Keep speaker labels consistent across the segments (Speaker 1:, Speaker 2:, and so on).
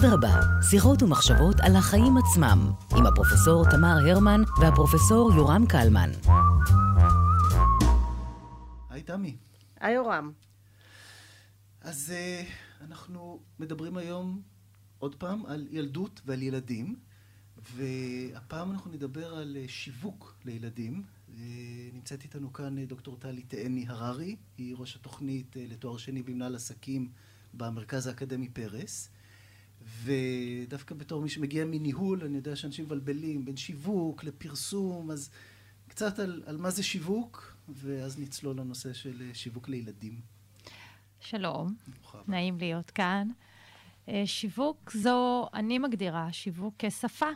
Speaker 1: אדרבה, שיחות ומחשבות על החיים עצמם, עם הפרופסור תמר הרמן והפרופסור יורם קלמן.
Speaker 2: היי תמי.
Speaker 3: היי יורם.
Speaker 2: אז uh, אנחנו מדברים היום עוד פעם על ילדות ועל ילדים, והפעם אנחנו נדבר על uh, שיווק לילדים. Uh, נמצאת איתנו כאן uh, דוקטור טלי תאני הררי, היא ראש התוכנית uh, לתואר שני במנהל עסקים במרכז האקדמי פרס. ודווקא בתור מי שמגיע מניהול, אני יודע שאנשים מבלבלים בין שיווק לפרסום, אז קצת על, על מה זה שיווק, ואז נצלול לנושא של שיווק לילדים.
Speaker 4: שלום, נעים להיות כאן. אה, שיווק זו, אני מגדירה שיווק כשפה,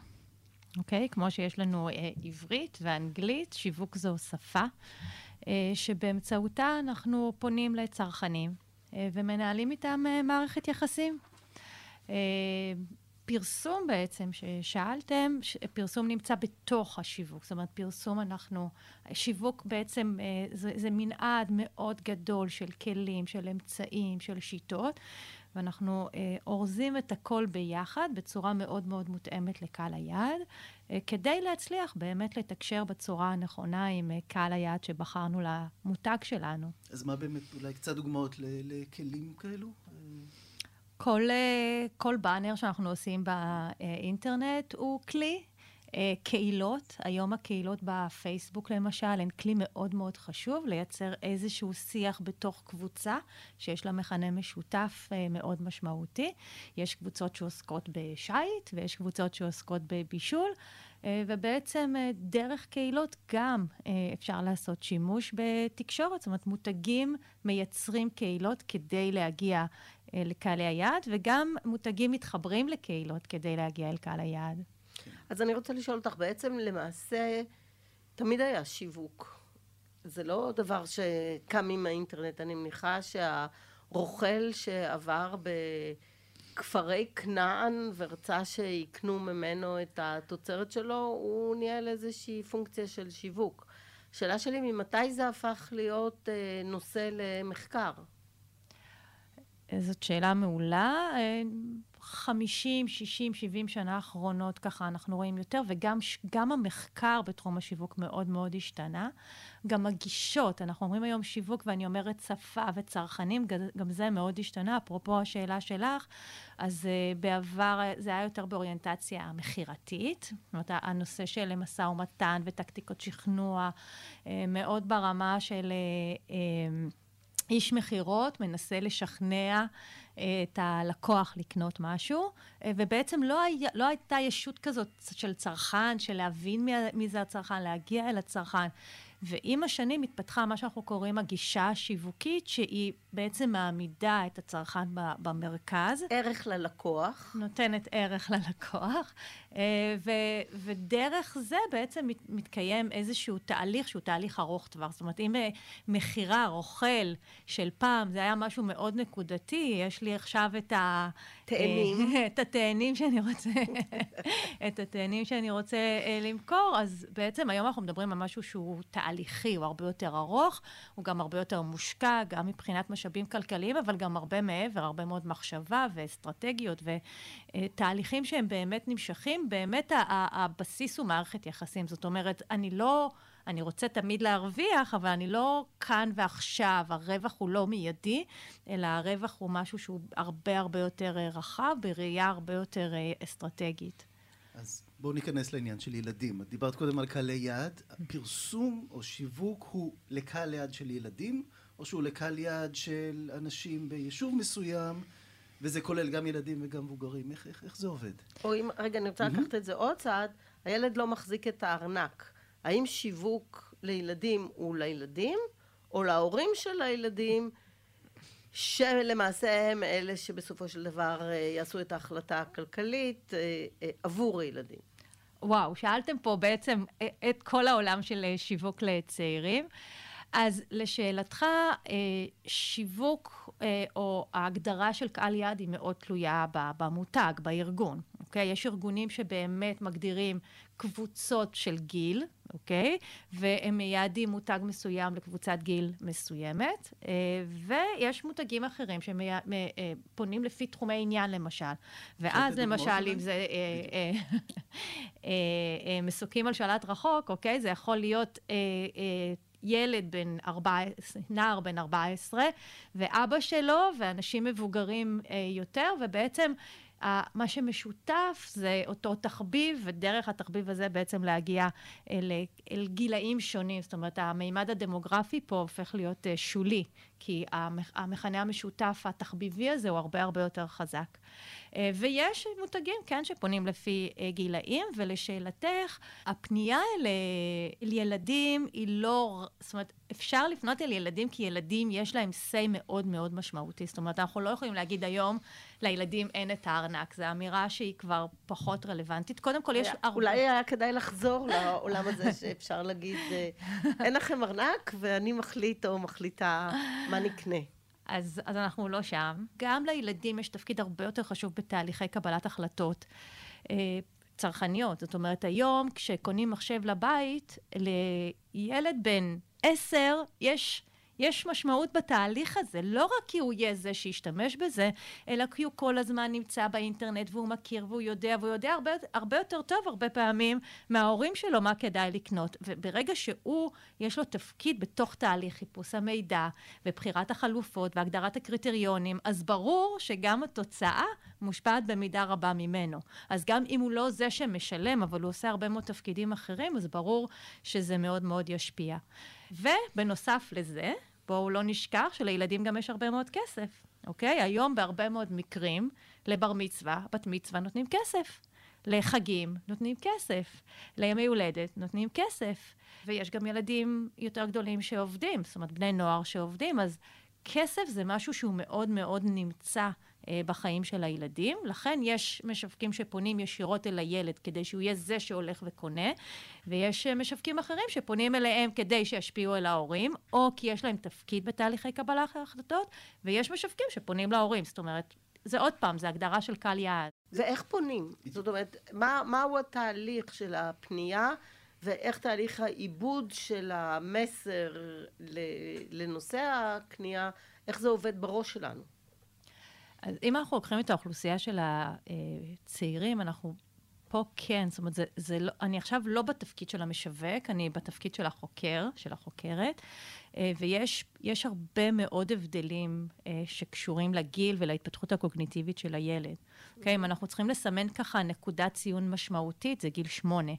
Speaker 4: אוקיי? כמו שיש לנו אה, עברית ואנגלית, שיווק זו שפה, אה, שבאמצעותה אנחנו פונים לצרכנים ומנהלים איתם מערכת יחסים. פרסום בעצם, ששאלתם, פרסום נמצא בתוך השיווק. זאת אומרת, פרסום אנחנו, שיווק בעצם אה, זה, זה מנעד מאוד גדול של כלים, של אמצעים, של שיטות, ואנחנו אה, אורזים את הכל ביחד בצורה מאוד מאוד מותאמת לקהל היעד, אה, כדי להצליח באמת לתקשר בצורה הנכונה עם קהל היעד שבחרנו למותג שלנו.
Speaker 2: אז מה באמת, אולי קצת דוגמאות לכלים כאלו?
Speaker 4: כל, אה, כל באנר שאנחנו עושים באינטרנט הוא כלי. אה, קהילות, היום הקהילות בפייסבוק למשל, הן כלי מאוד מאוד חשוב לייצר איזשהו שיח בתוך קבוצה שיש לה מכנה משותף אה, מאוד משמעותי. יש קבוצות שעוסקות בשייט ויש קבוצות שעוסקות בבישול, ובעצם דרך קהילות גם אפשר לעשות שימוש בתקשורת, זאת אומרת מותגים מייצרים קהילות כדי להגיע לקהלי היעד, וגם מותגים מתחברים לקהילות כדי להגיע אל קהל היעד.
Speaker 3: אז אני רוצה לשאול אותך, בעצם למעשה תמיד היה שיווק. זה לא דבר שקם עם האינטרנט. אני מניחה שהרוכל שעבר בכפרי כנען ורצה שיקנו ממנו את התוצרת שלו, הוא ניהל איזושהי פונקציה של שיווק. השאלה שלי, ממתי זה הפך להיות אה, נושא למחקר?
Speaker 4: זאת שאלה מעולה. 50, 60, 70 שנה האחרונות ככה אנחנו רואים יותר, וגם המחקר בתחום השיווק מאוד מאוד השתנה. גם הגישות, אנחנו אומרים היום שיווק ואני אומרת שפה וצרכנים, גם זה מאוד השתנה. אפרופו השאלה שלך, אז uh, בעבר זה היה יותר באוריינטציה מכירתית. זאת אומרת, הנושא של משא ומתן וטקטיקות שכנוע, uh, מאוד ברמה של... Uh, uh, איש מכירות מנסה לשכנע אה, את הלקוח לקנות משהו, אה, ובעצם לא, היה, לא הייתה ישות כזאת של צרכן, של להבין מי, מי זה הצרכן, להגיע אל הצרכן. ועם השנים התפתחה מה שאנחנו קוראים הגישה השיווקית, שהיא בעצם מעמידה את הצרכן במרכז.
Speaker 3: ערך ללקוח.
Speaker 4: נותנת ערך ללקוח, ו, ודרך זה בעצם מת, מתקיים איזשהו תהליך שהוא תהליך ארוך טווח. זאת אומרת, אם אה, מכירה, רוכל של פעם, זה היה משהו מאוד נקודתי, יש לי עכשיו את ה...
Speaker 3: תאנים.
Speaker 4: את התאנים שאני רוצה, את התאנים שאני רוצה למכור, אז בעצם היום אנחנו מדברים על משהו שהוא תהליכי, הוא הרבה יותר ארוך, הוא גם הרבה יותר מושקע, גם מבחינת משאבים כלכליים, אבל גם הרבה מעבר, הרבה מאוד מחשבה ואסטרטגיות ותהליכים שהם באמת נמשכים. באמת הבסיס הוא מערכת יחסים. זאת אומרת, אני לא... אני רוצה תמיד להרוויח, אבל אני לא כאן ועכשיו, הרווח הוא לא מיידי, אלא הרווח הוא משהו שהוא הרבה הרבה יותר אה, רחב, בראייה הרבה יותר אה, אסטרטגית.
Speaker 2: אז בואו ניכנס לעניין של ילדים. את דיברת קודם על קהלי יעד. פרסום או שיווק הוא לקהל יעד של ילדים, או שהוא לקהל יעד של אנשים ביישוב מסוים, וזה כולל גם ילדים וגם מבוגרים. איך, איך, איך זה עובד?
Speaker 3: או אם, רגע, אני רוצה לקחת את זה עוד צעד, הילד לא מחזיק את הארנק. האם שיווק לילדים הוא לילדים, או להורים של הילדים, שלמעשה הם אלה שבסופו של דבר אה, יעשו את ההחלטה הכלכלית אה, אה, עבור הילדים.
Speaker 4: וואו, שאלתם פה בעצם את כל העולם של שיווק לצעירים. אז לשאלתך, שיווק או ההגדרה של קהל יעד היא מאוד תלויה במותג, בארגון. אוקיי? יש ארגונים שבאמת מגדירים קבוצות של גיל, אוקיי? והם מייעדים מותג מסוים לקבוצת גיל מסוימת, אה, ויש מותגים אחרים שפונים אה, לפי תחומי עניין למשל. ואז למשל, אם זה אה, מסוקים על שלט רחוק, אוקיי? זה יכול להיות... ילד בן 14, נער בן 14, ואבא שלו, ואנשים מבוגרים יותר, ובעצם מה שמשותף זה אותו תחביב, ודרך התחביב הזה בעצם להגיע אל, אל גילאים שונים. זאת אומרת, המימד הדמוגרפי פה הופך להיות אה, שולי, כי המכנה המשותף התחביבי הזה הוא הרבה הרבה יותר חזק. אה, ויש מותגים, כן, שפונים לפי אה, גילאים, ולשאלתך, הפנייה אל, אל ילדים היא לא, זאת אומרת, אפשר לפנות אל ילדים כי ילדים יש להם say מאוד מאוד משמעותי. זאת אומרת, אנחנו לא יכולים להגיד היום לילדים אין את הארנק. זו אמירה שהיא כבר פחות רלוונטית. קודם כל, יש
Speaker 3: הרבה... אולי היה כדאי לחזור לעולם הזה שאפשר להגיד, אה, אין לכם ארנק ואני מחליט או מחליטה מה נקנה.
Speaker 4: אז, אז אנחנו לא שם. גם לילדים יש תפקיד הרבה יותר חשוב בתהליכי קבלת החלטות. אה, צרכניות. זאת אומרת, היום כשקונים מחשב לבית, לילד בן עשר יש יש משמעות בתהליך הזה, לא רק כי הוא יהיה זה שישתמש בזה, אלא כי הוא כל הזמן נמצא באינטרנט והוא מכיר והוא יודע, והוא יודע הרבה, הרבה יותר טוב הרבה פעמים מההורים שלו מה כדאי לקנות. וברגע שהוא, יש לו תפקיד בתוך תהליך חיפוש המידע ובחירת החלופות והגדרת הקריטריונים, אז ברור שגם התוצאה מושפעת במידה רבה ממנו. אז גם אם הוא לא זה שמשלם, אבל הוא עושה הרבה מאוד תפקידים אחרים, אז ברור שזה מאוד מאוד ישפיע. ובנוסף לזה, בואו לא נשכח שלילדים גם יש הרבה מאוד כסף, אוקיי? היום בהרבה מאוד מקרים, לבר מצווה, בת מצווה נותנים כסף. לחגים נותנים כסף, לימי הולדת נותנים כסף, ויש גם ילדים יותר גדולים שעובדים, זאת אומרת בני נוער שעובדים, אז כסף זה משהו שהוא מאוד מאוד נמצא בחיים של הילדים. לכן יש משווקים שפונים ישירות אל הילד כדי שהוא יהיה זה שהולך וקונה, ויש אה, משווקים אחרים שפונים אליהם כדי שישפיעו על ההורים, או כי יש להם תפקיד בתהליכי קבלה החלטות, ויש משווקים שפונים להורים. זאת אומרת, זה עוד פעם, זה הגדרה של קהל יעד.
Speaker 3: ואיך פונים? זאת אומרת, מה, מהו התהליך של הפנייה? ואיך תהליך העיבוד של המסר לנושא הקנייה, איך זה עובד בראש שלנו?
Speaker 4: אז אם אנחנו לוקחים את האוכלוסייה של הצעירים, אנחנו פה כן, זאת אומרת, זה, זה לא, אני עכשיו לא בתפקיד של המשווק, אני בתפקיד של החוקר, של החוקרת, אה, ויש הרבה מאוד הבדלים אה, שקשורים לגיל ולהתפתחות הקוגניטיבית של הילד. אוקיי? Okay, אם אנחנו צריכים לסמן ככה נקודת ציון משמעותית, זה גיל שמונה.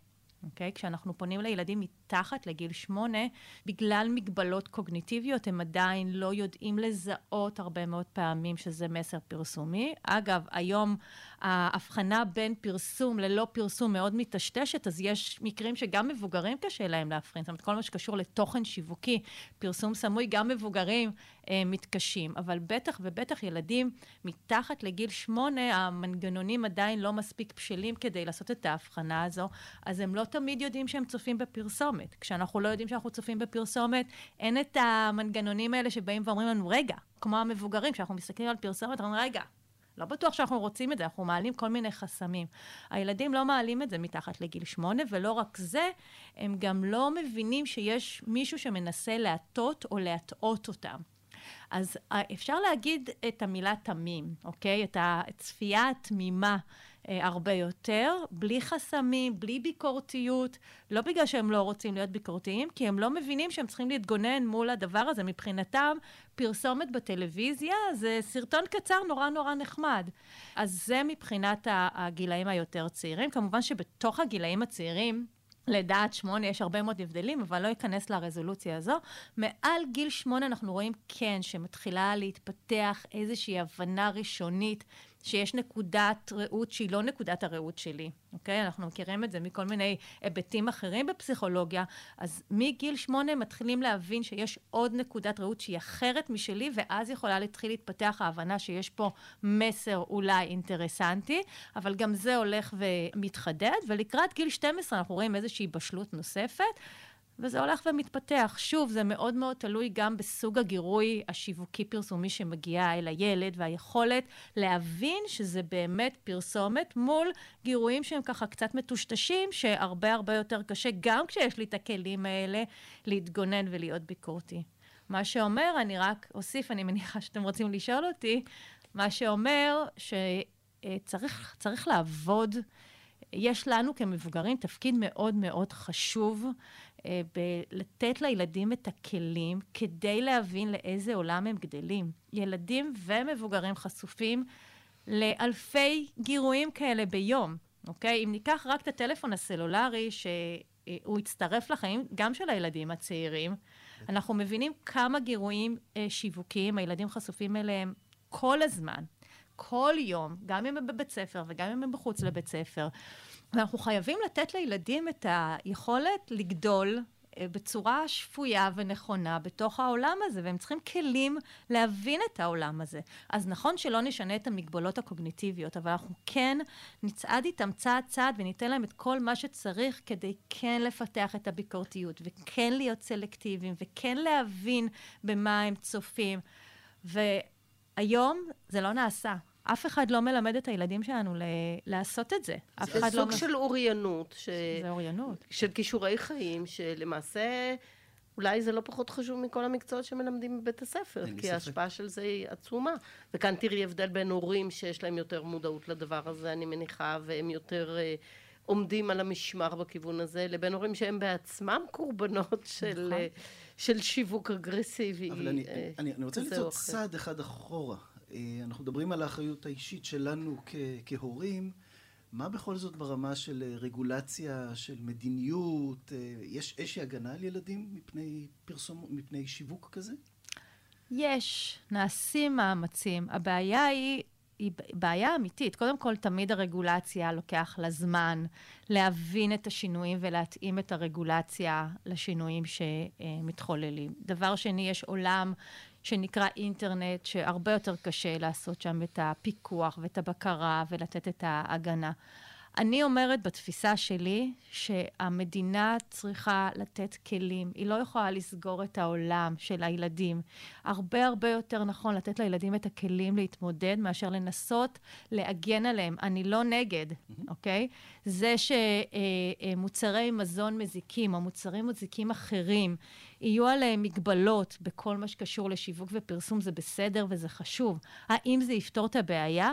Speaker 4: אוקיי? Okay? כשאנחנו פונים לילדים מתחת לגיל שמונה, בגלל מגבלות קוגניטיביות, הם עדיין לא יודעים לזהות הרבה מאוד פעמים שזה מסר פרסומי. אגב, היום ההבחנה בין פרסום ללא פרסום מאוד מטשטשת, אז יש מקרים שגם מבוגרים קשה להם להבחין. זאת אומרת, כל מה שקשור לתוכן שיווקי, פרסום סמוי, גם מבוגרים אה, מתקשים. אבל בטח ובטח ילדים מתחת לגיל שמונה, המנגנונים עדיין לא מספיק בשלים כדי לעשות את ההבחנה הזו, אז הם לא תמיד יודעים שהם צופים בפרסומת. כשאנחנו לא יודעים שאנחנו צופים בפרסומת, אין את המנגנונים האלה שבאים ואומרים לנו, רגע, כמו המבוגרים, כשאנחנו מסתכלים על פרסומת, אומרים, רגע, לא בטוח שאנחנו רוצים את זה, אנחנו מעלים כל מיני חסמים. הילדים לא מעלים את זה מתחת לגיל שמונה, ולא רק זה, הם גם לא מבינים שיש מישהו שמנסה להטות או להטעות אותם. אז אה, אפשר להגיד את המילה תמים, אוקיי? את הצפייה התמימה הרבה יותר, בלי חסמים, בלי ביקורתיות, לא בגלל שהם לא רוצים להיות ביקורתיים, כי הם לא מבינים שהם צריכים להתגונן מול הדבר הזה. מבחינתם, פרסומת בטלוויזיה זה סרטון קצר נורא נורא נחמד. אז זה מבחינת הגילאים היותר צעירים. כמובן שבתוך הגילאים הצעירים, לידה עד שמונה יש הרבה מאוד הבדלים, אבל לא אכנס לרזולוציה הזו. מעל גיל שמונה אנחנו רואים כן שמתחילה להתפתח איזושהי הבנה ראשונית שיש נקודת ראות שהיא לא נקודת הראות שלי, אוקיי? אנחנו מכירים את זה מכל מיני היבטים אחרים בפסיכולוגיה, אז מגיל שמונה מתחילים להבין שיש עוד נקודת ראות שהיא אחרת משלי, ואז יכולה להתחיל להתפתח ההבנה שיש פה מסר אולי אינטרסנטי, אבל גם זה הולך ומתחדד, ולקראת גיל 12 אנחנו רואים איזושהי בשלות נוספת. וזה הולך ומתפתח. שוב, זה מאוד מאוד תלוי גם בסוג הגירוי השיווקי-פרסומי שמגיע אל הילד, והיכולת להבין שזה באמת פרסומת מול גירויים שהם ככה קצת מטושטשים, שהרבה הרבה יותר קשה, גם כשיש לי את הכלים האלה, להתגונן ולהיות ביקורתי. מה שאומר, אני רק אוסיף, אני מניחה שאתם רוצים לשאול אותי, מה שאומר שצריך לעבוד, יש לנו כמבוגרים תפקיד מאוד מאוד חשוב בלתת לילדים את הכלים כדי להבין לאיזה עולם הם גדלים. ילדים ומבוגרים חשופים לאלפי גירויים כאלה ביום, אוקיי? אם ניקח רק את הטלפון הסלולרי, שהוא יצטרף לחיים גם של הילדים הצעירים, אנחנו מבינים כמה גירויים אה, שיווקיים הילדים חשופים אליהם כל הזמן, כל יום, גם אם הם בבית ספר וגם אם הם מחוץ לבית ספר. ואנחנו חייבים לתת לילדים את היכולת לגדול אה, בצורה שפויה ונכונה בתוך העולם הזה, והם צריכים כלים להבין את העולם הזה. אז נכון שלא נשנה את המגבלות הקוגניטיביות, אבל אנחנו כן נצעד איתם צעד צעד וניתן להם את כל מה שצריך כדי כן לפתח את הביקורתיות, וכן להיות סלקטיביים, וכן להבין במה הם צופים. והיום זה לא נעשה. אף אחד לא מלמד את הילדים שלנו ל- לעשות את זה. אף
Speaker 3: אחד
Speaker 4: לא...
Speaker 3: זה סוג של אוריינות. ש...
Speaker 4: זה אוריינות.
Speaker 3: של כישורי חיים, שלמעשה... אולי זה לא פחות חשוב מכל המקצועות שמלמדים בבית הספר, כי ההשפעה של זה היא עצומה. וכאן תראי הבדל בין הורים שיש להם יותר מודעות לדבר הזה, אני מניחה, והם יותר uh, עומדים על המשמר בכיוון הזה, לבין הורים שהם בעצמם קורבנות של, uh, של שיווק אגרסיבי.
Speaker 2: אבל אני, uh, אני, אני רוצה לצעוד צעד אחד אחורה. אה, אנחנו מדברים על האחריות האישית שלנו כ- כהורים. מה בכל זאת ברמה של אה, רגולציה, של מדיניות? אה, יש איזושהי הגנה על ילדים מפני פרסום, מפני שיווק כזה?
Speaker 4: יש, נעשים מאמצים. הבעיה היא, היא בעיה אמיתית. קודם כל, תמיד הרגולציה לוקח לה זמן להבין את השינויים ולהתאים את הרגולציה לשינויים שמתחוללים. דבר שני, יש עולם שנקרא אינטרנט, שהרבה יותר קשה לעשות שם את הפיקוח ואת הבקרה ולתת את ההגנה. אני אומרת בתפיסה שלי שהמדינה צריכה לתת כלים. היא לא יכולה לסגור את העולם של הילדים. הרבה הרבה יותר נכון לתת לילדים את הכלים להתמודד מאשר לנסות להגן עליהם. אני לא נגד, אוקיי? Mm-hmm. Okay? זה שמוצרי מזון מזיקים או מוצרים מזיקים אחרים יהיו עליהם מגבלות בכל מה שקשור לשיווק ופרסום זה בסדר וזה חשוב. האם זה יפתור את הבעיה?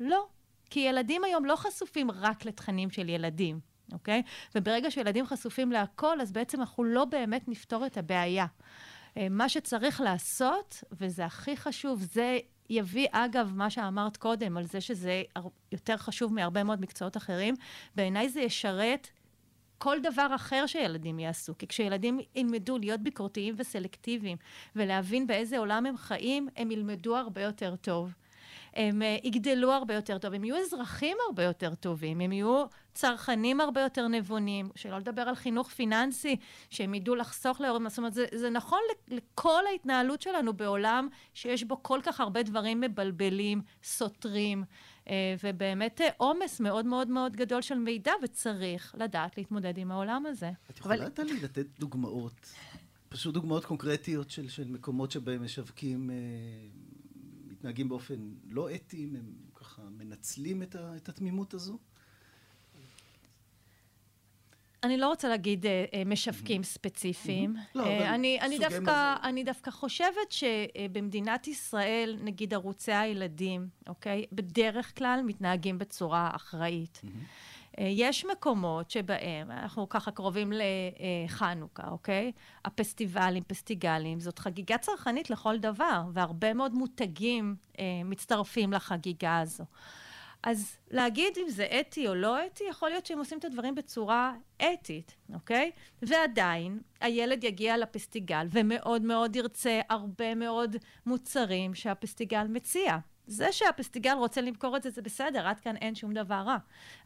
Speaker 4: לא. כי ילדים היום לא חשופים רק לתכנים של ילדים, אוקיי? וברגע שילדים חשופים להכל, אז בעצם אנחנו לא באמת נפתור את הבעיה. אה, מה שצריך לעשות, וזה הכי חשוב, זה יביא, אגב, מה שאמרת קודם, על זה שזה יותר חשוב מהרבה מאוד מקצועות אחרים, בעיניי זה ישרת כל דבר אחר שילדים יעשו. כי כשילדים ילמדו להיות ביקורתיים וסלקטיביים, ולהבין באיזה עולם הם חיים, הם ילמדו הרבה יותר טוב. הם uh, יגדלו הרבה יותר טוב, הם יהיו אזרחים הרבה יותר טובים, הם יהיו צרכנים הרבה יותר נבונים, שלא לדבר על חינוך פיננסי, שהם ידעו לחסוך להורים, זאת אומרת, זה, זה נכון לכל ההתנהלות שלנו בעולם שיש בו כל כך הרבה דברים מבלבלים, סותרים, ובאמת אה, עומס מאוד מאוד מאוד גדול של מידע, וצריך לדעת להתמודד עם העולם הזה.
Speaker 2: את יכולה אבל... לי לתת דוגמאות? פשוט דוגמאות קונקרטיות של, של מקומות שבהם משווקים מתנהגים באופן לא אתי, הם ככה מנצלים את, ה, את התמימות הזו?
Speaker 4: אני לא רוצה להגיד uh, uh, משווקים mm-hmm. ספציפיים. Mm-hmm. לא, uh, אבל אני, אני, דווקא, אני דווקא חושבת שבמדינת ישראל, נגיד ערוצי הילדים, אוקיי? בדרך כלל מתנהגים בצורה אחראית. Mm-hmm. אה, יש מקומות שבהם, אנחנו ככה קרובים לחנוכה, אוקיי? הפסטיבלים, פסטיגלים, זאת חגיגה צרכנית לכל דבר, והרבה מאוד מותגים אה, מצטרפים לחגיגה הזו. אז להגיד אם זה אתי או לא אתי, יכול להיות שהם עושים את הדברים בצורה אתית, אוקיי? ועדיין, הילד יגיע לפסטיגל ומאוד מאוד ירצה הרבה מאוד מוצרים שהפסטיגל מציע. זה שהפסטיגל רוצה למכור את זה, זה בסדר, עד כאן אין שום דבר רע.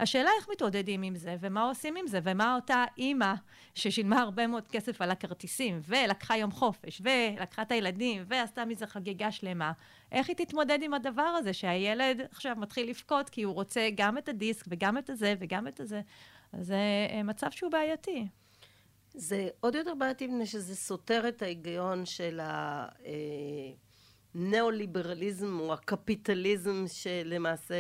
Speaker 4: השאלה איך מתמודדים עם זה, ומה עושים עם זה, ומה אותה אימא ששילמה הרבה מאוד כסף על הכרטיסים, ולקחה יום חופש, ולקחה את הילדים, ועשתה מזה חגיגה שלמה, איך היא תתמודד עם הדבר הזה, שהילד עכשיו מתחיל לבכות כי הוא רוצה גם את הדיסק, וגם את הזה, וגם את הזה. זה אה, מצב שהוא בעייתי.
Speaker 3: זה עוד יותר בעייתי מפני שזה סותר את ההיגיון של הניאו-ליברליזם או הקפיטליזם שלמעשה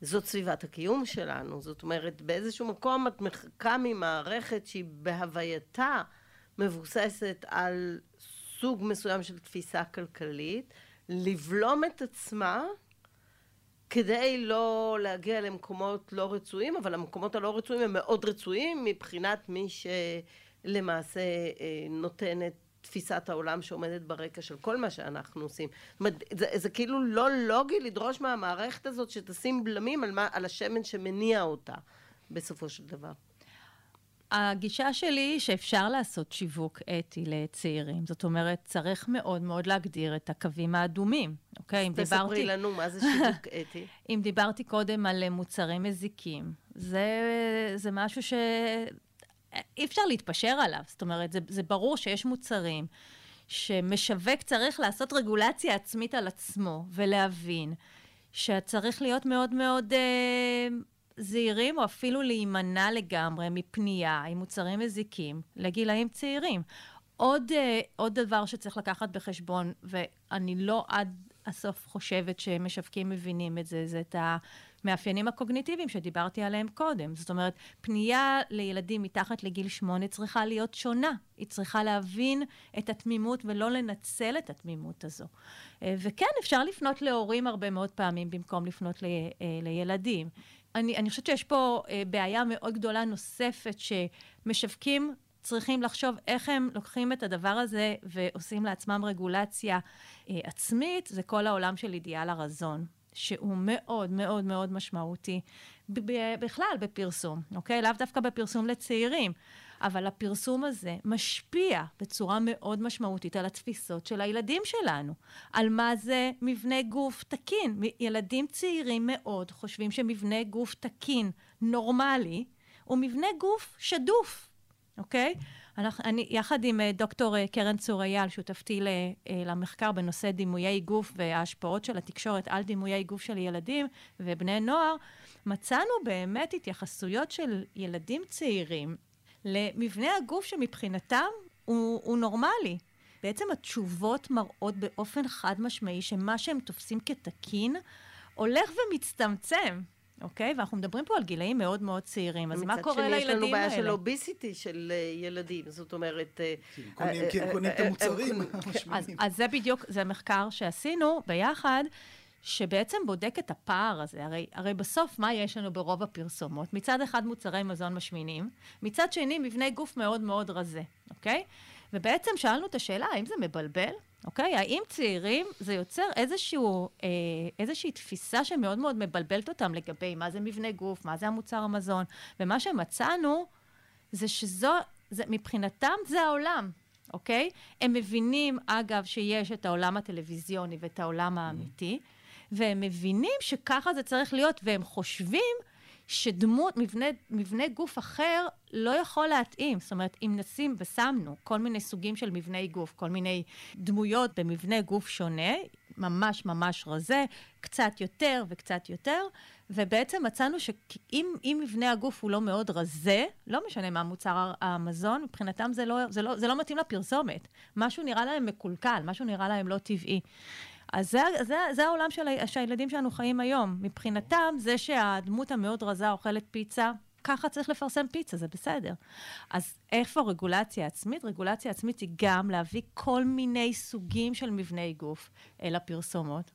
Speaker 3: זאת סביבת הקיום שלנו. זאת אומרת, באיזשהו מקום את מחכה ממערכת שהיא בהווייתה מבוססת על סוג מסוים של תפיסה כלכלית, לבלום את עצמה כדי לא להגיע למקומות לא רצויים, אבל המקומות הלא רצויים הם מאוד רצויים מבחינת מי שלמעשה אה, נותן את תפיסת העולם שעומדת ברקע של כל מה שאנחנו עושים. זאת אומרת, זה, זה כאילו לא לוגי לדרוש מהמערכת הזאת שתשים בלמים על, מה, על השמן שמניע אותה בסופו של דבר.
Speaker 4: הגישה שלי היא שאפשר לעשות שיווק אתי לצעירים. זאת אומרת, צריך מאוד מאוד להגדיר את הקווים האדומים, אוקיי?
Speaker 3: אם דיברתי... תספרי לנו מה זה שיווק אתי.
Speaker 4: אם דיברתי קודם על מוצרים מזיקים, זה, זה משהו ש... אי אפשר להתפשר עליו. זאת אומרת, זה, זה ברור שיש מוצרים שמשווק צריך לעשות רגולציה עצמית על עצמו, ולהבין שצריך להיות מאוד מאוד... אה, זהירים או אפילו להימנע לגמרי מפנייה עם מוצרים מזיקים לגילאים צעירים. עוד, uh, עוד דבר שצריך לקחת בחשבון, ואני לא עד הסוף חושבת שמשווקים מבינים את זה, זה את המאפיינים הקוגניטיביים שדיברתי עליהם קודם. זאת אומרת, פנייה לילדים מתחת לגיל שמונה צריכה להיות שונה. היא צריכה להבין את התמימות ולא לנצל את התמימות הזו. אה, וכן, אפשר לפנות להורים הרבה מאוד פעמים במקום לפנות ל, אה, לילדים. אני, אני חושבת שיש פה אה, בעיה מאוד גדולה נוספת, שמשווקים צריכים לחשוב איך הם לוקחים את הדבר הזה ועושים לעצמם רגולציה אה, עצמית, זה כל העולם של אידיאל הרזון. שהוא מאוד מאוד מאוד משמעותי בכלל בפרסום, אוקיי? לאו דווקא בפרסום לצעירים. אבל הפרסום הזה משפיע בצורה מאוד משמעותית על התפיסות של הילדים שלנו, על מה זה מבנה גוף תקין. ילדים צעירים מאוד חושבים שמבנה גוף תקין, נורמלי, הוא מבנה גוף שדוף, אוקיי? אנחנו, אני, יחד עם אה, דוקטור אה, קרן צור אייל, שותפתי אה, למחקר בנושא דימויי גוף וההשפעות של התקשורת על דימויי גוף של ילדים ובני נוער, מצאנו באמת התייחסויות של ילדים צעירים למבנה הגוף שמבחינתם הוא, הוא נורמלי. בעצם התשובות מראות באופן חד משמעי שמה שהם תופסים כתקין הולך ומצטמצם. אוקיי? ואנחנו מדברים פה על גילאים מאוד מאוד צעירים, אז מה קורה לילדים האלה?
Speaker 3: מצד שני, יש לנו בעיה של אוביסיטי של אה, ילדים, זאת אומרת...
Speaker 2: אה, כי הם קונים את אה, המוצרים המשמעותיים.
Speaker 4: אז זה בדיוק, זה מחקר שעשינו ביחד. שבעצם בודק את הפער הזה. הרי, הרי בסוף, מה יש לנו ברוב הפרסומות? מצד אחד מוצרי מזון משמינים, מצד שני מבנה גוף מאוד מאוד רזה, אוקיי? ובעצם שאלנו את השאלה, האם זה מבלבל? אוקיי? האם צעירים, זה יוצר איזשהו, אה, איזושהי תפיסה שמאוד מאוד מבלבלת אותם לגבי מה זה מבנה גוף, מה זה המוצר המזון, ומה שמצאנו זה שזו, זה, מבחינתם זה העולם, אוקיי? הם מבינים, אגב, שיש את העולם הטלוויזיוני ואת העולם האמיתי. Mm-hmm. והם מבינים שככה זה צריך להיות, והם חושבים שדמות, מבנה, מבנה גוף אחר לא יכול להתאים. זאת אומרת, אם נשים ושמנו כל מיני סוגים של מבני גוף, כל מיני דמויות במבנה גוף שונה, ממש ממש רזה, קצת יותר וקצת יותר, ובעצם מצאנו שאם מבנה הגוף הוא לא מאוד רזה, לא משנה מה מוצר המזון, מבחינתם זה לא, זה, לא, זה לא מתאים לפרסומת. משהו נראה להם מקולקל, משהו נראה להם לא טבעי. אז זה, זה, זה העולם של, שהילדים שלנו חיים היום. מבחינתם, זה שהדמות המאוד רזה אוכלת פיצה, ככה צריך לפרסם פיצה, זה בסדר. אז איפה רגולציה עצמית? רגולציה עצמית היא גם להביא כל מיני סוגים של מבני גוף אל הפרסומות.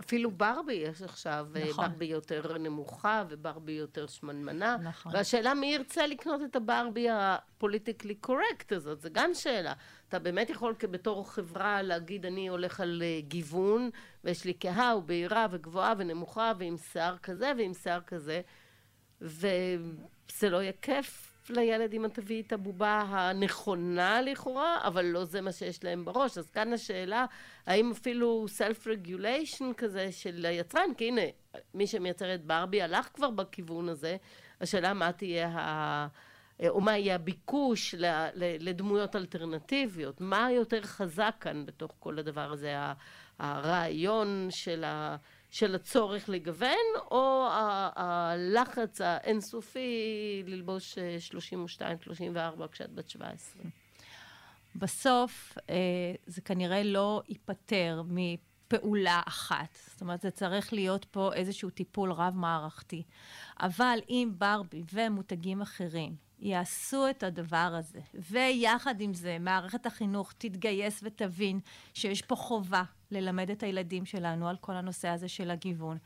Speaker 3: אפילו ברבי יש עכשיו, אה, נכון. ברבי יותר נמוכה וברבי יותר שמנמנה. נכון. והשאלה מי ירצה לקנות את הברבי הפוליטיקלי קורקט הזאת, זו גם שאלה. אתה באמת יכול בתור חברה להגיד אני הולך על אה, גיוון, ויש לי כהה ובהירה וגבוהה ונמוכה ועם שיער כזה ועם שיער כזה, וזה לא יהיה כיף לילד אם את תביאי את הבובה הנכונה לכאורה, אבל לא זה מה שיש להם בראש. אז כאן השאלה, האם אפילו self-regulation כזה של היצרן, כי הנה, מי שמייצר את ברבי הלך כבר בכיוון הזה, השאלה מה תהיה ה... או מה יהיה הביקוש לדמויות אלטרנטיביות, מה יותר חזק כאן בתוך כל הדבר הזה, הרעיון של של הצורך לגוון, או הלחץ האינסופי ללבוש 32-34 כשאת בת 17?
Speaker 4: בסוף אה, זה כנראה לא ייפתר מפעולה אחת. זאת אומרת, זה צריך להיות פה איזשהו טיפול רב-מערכתי. אבל אם ברבי ומותגים אחרים יעשו את הדבר הזה, ויחד עם זה מערכת החינוך תתגייס ותבין שיש פה חובה ללמד את הילדים שלנו על כל הנושא הזה של הגיוון,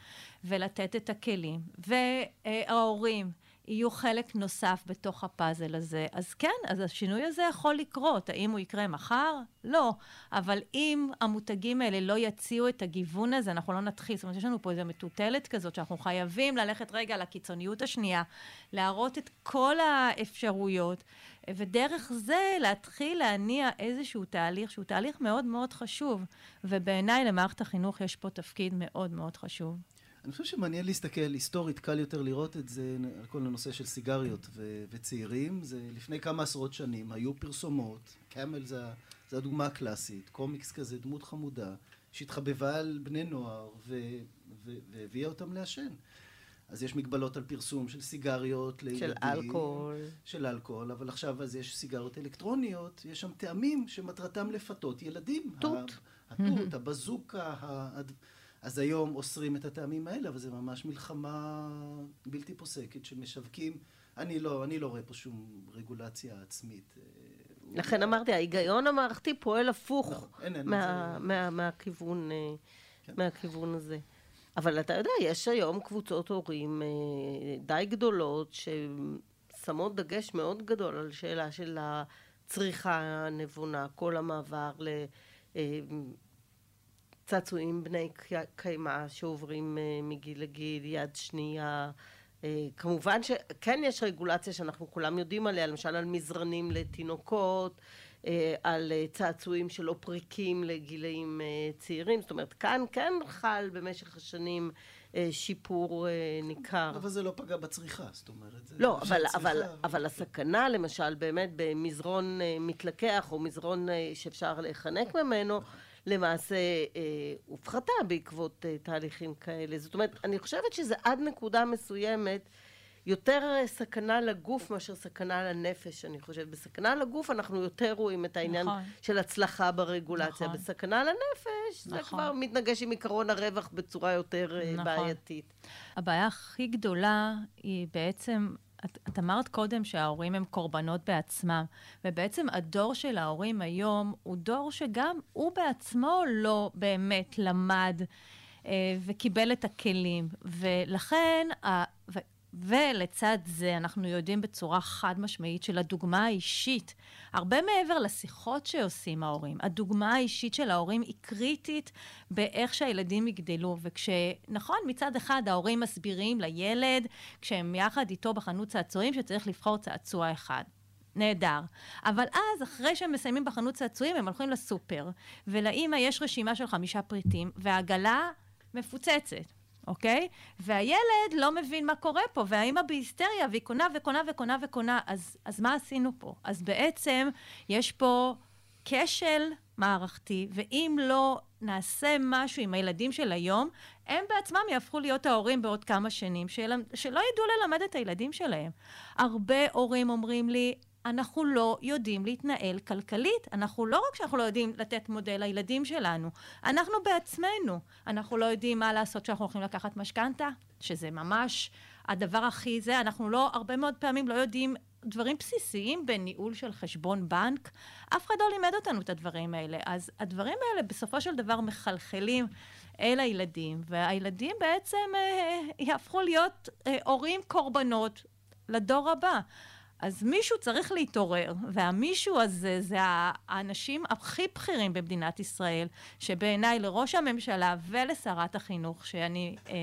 Speaker 4: ולתת את הכלים, וההורים יהיו חלק נוסף בתוך הפאזל הזה. אז כן, אז השינוי הזה יכול לקרות. האם הוא יקרה מחר? לא. אבל אם המותגים האלה לא יציעו את הגיוון הזה, אנחנו לא נתחיל. זאת אומרת, יש לנו פה איזו מטוטלת כזאת, שאנחנו חייבים ללכת רגע לקיצוניות השנייה, להראות את כל האפשרויות, ודרך זה להתחיל להניע איזשהו תהליך, שהוא תהליך מאוד מאוד חשוב. ובעיניי למערכת החינוך יש פה תפקיד מאוד מאוד חשוב.
Speaker 2: אני חושב שמעניין להסתכל, היסטורית קל יותר לראות את זה, על כל הנושא של סיגריות ו- וצעירים. זה לפני כמה עשרות שנים, היו פרסומות, קאמל זה, זה הדוגמה הקלאסית, קומיקס כזה, דמות חמודה, שהתחבבה על בני נוער והביאה אותם לעשן. אז יש מגבלות על פרסום של סיגריות לילדים.
Speaker 3: של אלכוהול.
Speaker 2: של אלכוהול, אבל עכשיו אז יש סיגריות אלקטרוניות, יש שם טעמים שמטרתם לפתות ילדים.
Speaker 3: תות.
Speaker 2: התות, הבזוקה, אז היום אוסרים את הטעמים האלה, אבל זה ממש מלחמה בלתי פוסקת שמשווקים. אני לא, אני לא רואה פה שום רגולציה עצמית. אה,
Speaker 3: לכן אמרתי, ההיגיון המערכתי פועל הפוך לא, אין, אין, מה, זה... מה, מהכיוון, אה, כן. מהכיוון הזה. אבל אתה יודע, יש היום קבוצות הורים אה, די גדולות ששמות דגש מאוד גדול על שאלה של הצריכה הנבונה, כל המעבר ל... צעצועים בני קיימא שעוברים uh, מגיל לגיל, יד שנייה. Uh, כמובן שכן יש רגולציה שאנחנו כולם יודעים עליה, למשל על מזרנים לתינוקות, uh, על צעצועים שלא פריקים לגילאים צעירים, זאת אומרת כאן כן חל במשך השנים שיפור ניכר.
Speaker 2: אבל זה לא פגע בצריכה, זאת אומרת.
Speaker 3: לא, אבל, אבל, אבל הסכנה למשל באמת במזרון מתלקח או מזרון שאפשר להיחנק ממנו. למעשה אה, הופחתה בעקבות אה, תהליכים כאלה. זאת אומרת, אני חושבת שזה עד נקודה מסוימת יותר סכנה לגוף מאשר סכנה לנפש, אני חושבת. בסכנה לגוף אנחנו יותר רואים את העניין נכון. של הצלחה ברגולציה. נכון. בסכנה לנפש נכון. זה כבר מתנגש עם עקרון הרווח בצורה יותר אה, נכון. בעייתית.
Speaker 4: הבעיה הכי גדולה היא בעצם את, את אמרת קודם שההורים הם קורבנות בעצמם, ובעצם הדור של ההורים היום הוא דור שגם הוא בעצמו לא באמת למד אה, וקיבל את הכלים. ולכן, ה, ו, ולצד זה אנחנו יודעים בצורה חד משמעית של הדוגמה האישית, הרבה מעבר לשיחות שעושים ההורים, הדוגמה האישית של ההורים היא קריטית באיך שהילדים יגדלו. וכשנכון, מצד אחד ההורים מסבירים לילד, כשהם יחד איתו בחנות צעצועים, שצריך לבחור צעצוע אחד. נהדר. אבל אז, אחרי שהם מסיימים בחנות צעצועים, הם הולכים לסופר, ולאימא יש רשימה של חמישה פריטים, והעגלה מפוצצת. אוקיי? והילד לא מבין מה קורה פה, והאימא בהיסטריה, והיא קונה וקונה וקונה וקונה. אז, אז מה עשינו פה? אז בעצם יש פה כשל מערכתי, ואם לא נעשה משהו עם הילדים של היום, הם בעצמם יהפכו להיות ההורים בעוד כמה שנים, של... שלא ידעו ללמד את הילדים שלהם. הרבה הורים אומרים לי, אנחנו לא יודעים להתנהל כלכלית. אנחנו לא רק שאנחנו לא יודעים לתת מודל לילדים שלנו, אנחנו בעצמנו. אנחנו לא יודעים מה לעשות כשאנחנו הולכים לקחת משכנתה, שזה ממש הדבר הכי זה. אנחנו לא, הרבה מאוד פעמים לא יודעים דברים בסיסיים בניהול של חשבון בנק. אף אחד לא לימד אותנו את הדברים האלה. אז הדברים האלה בסופו של דבר מחלחלים אל הילדים, והילדים בעצם אה, יהפכו להיות אה, הורים קורבנות לדור הבא. אז מישהו צריך להתעורר, והמישהו הזה זה האנשים הכי בכירים במדינת ישראל, שבעיניי לראש הממשלה ולשרת החינוך, שאני אה,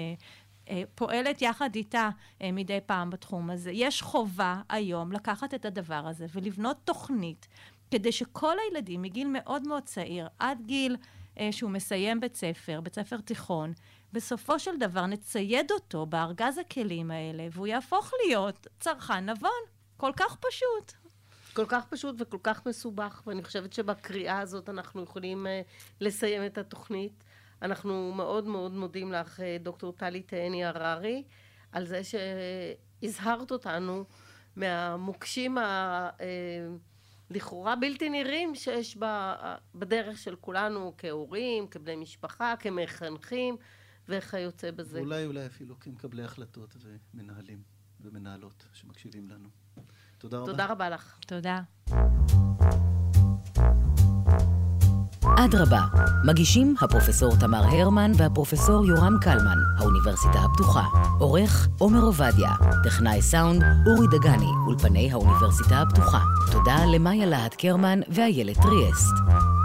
Speaker 4: אה, פועלת יחד איתה אה, מדי פעם בתחום הזה, יש חובה היום לקחת את הדבר הזה ולבנות תוכנית כדי שכל הילדים מגיל מאוד מאוד צעיר, עד גיל אה, שהוא מסיים בית ספר, בית ספר תיכון, בסופו של דבר נצייד אותו בארגז הכלים האלה, והוא יהפוך להיות צרכן נבון. כל כך פשוט.
Speaker 3: כל כך פשוט וכל כך מסובך, ואני חושבת שבקריאה הזאת אנחנו יכולים uh, לסיים את התוכנית. אנחנו מאוד מאוד מודים לך, דוקטור טלי תהני הררי, על זה שהזהרת אותנו מהמוקשים ה... לכאורה בלתי נראים שיש בדרך של כולנו כהורים, כבני משפחה, כמחנכים וכיוצא בזה.
Speaker 2: ואולי אולי אפילו כמקבלי החלטות ומנהלים ומנהלות שמקשיבים לנו. תודה רבה.
Speaker 3: תודה רבה לך.
Speaker 4: תודה.
Speaker 1: אדרבה, מגישים הפרופסור תמר הרמן והפרופסור יורם קלמן, האוניברסיטה הפתוחה. עורך עומר עובדיה, טכנאי סאונד אורי דגני, אולפני האוניברסיטה הפתוחה. תודה למאיה להט קרמן ואיילת טריאסט.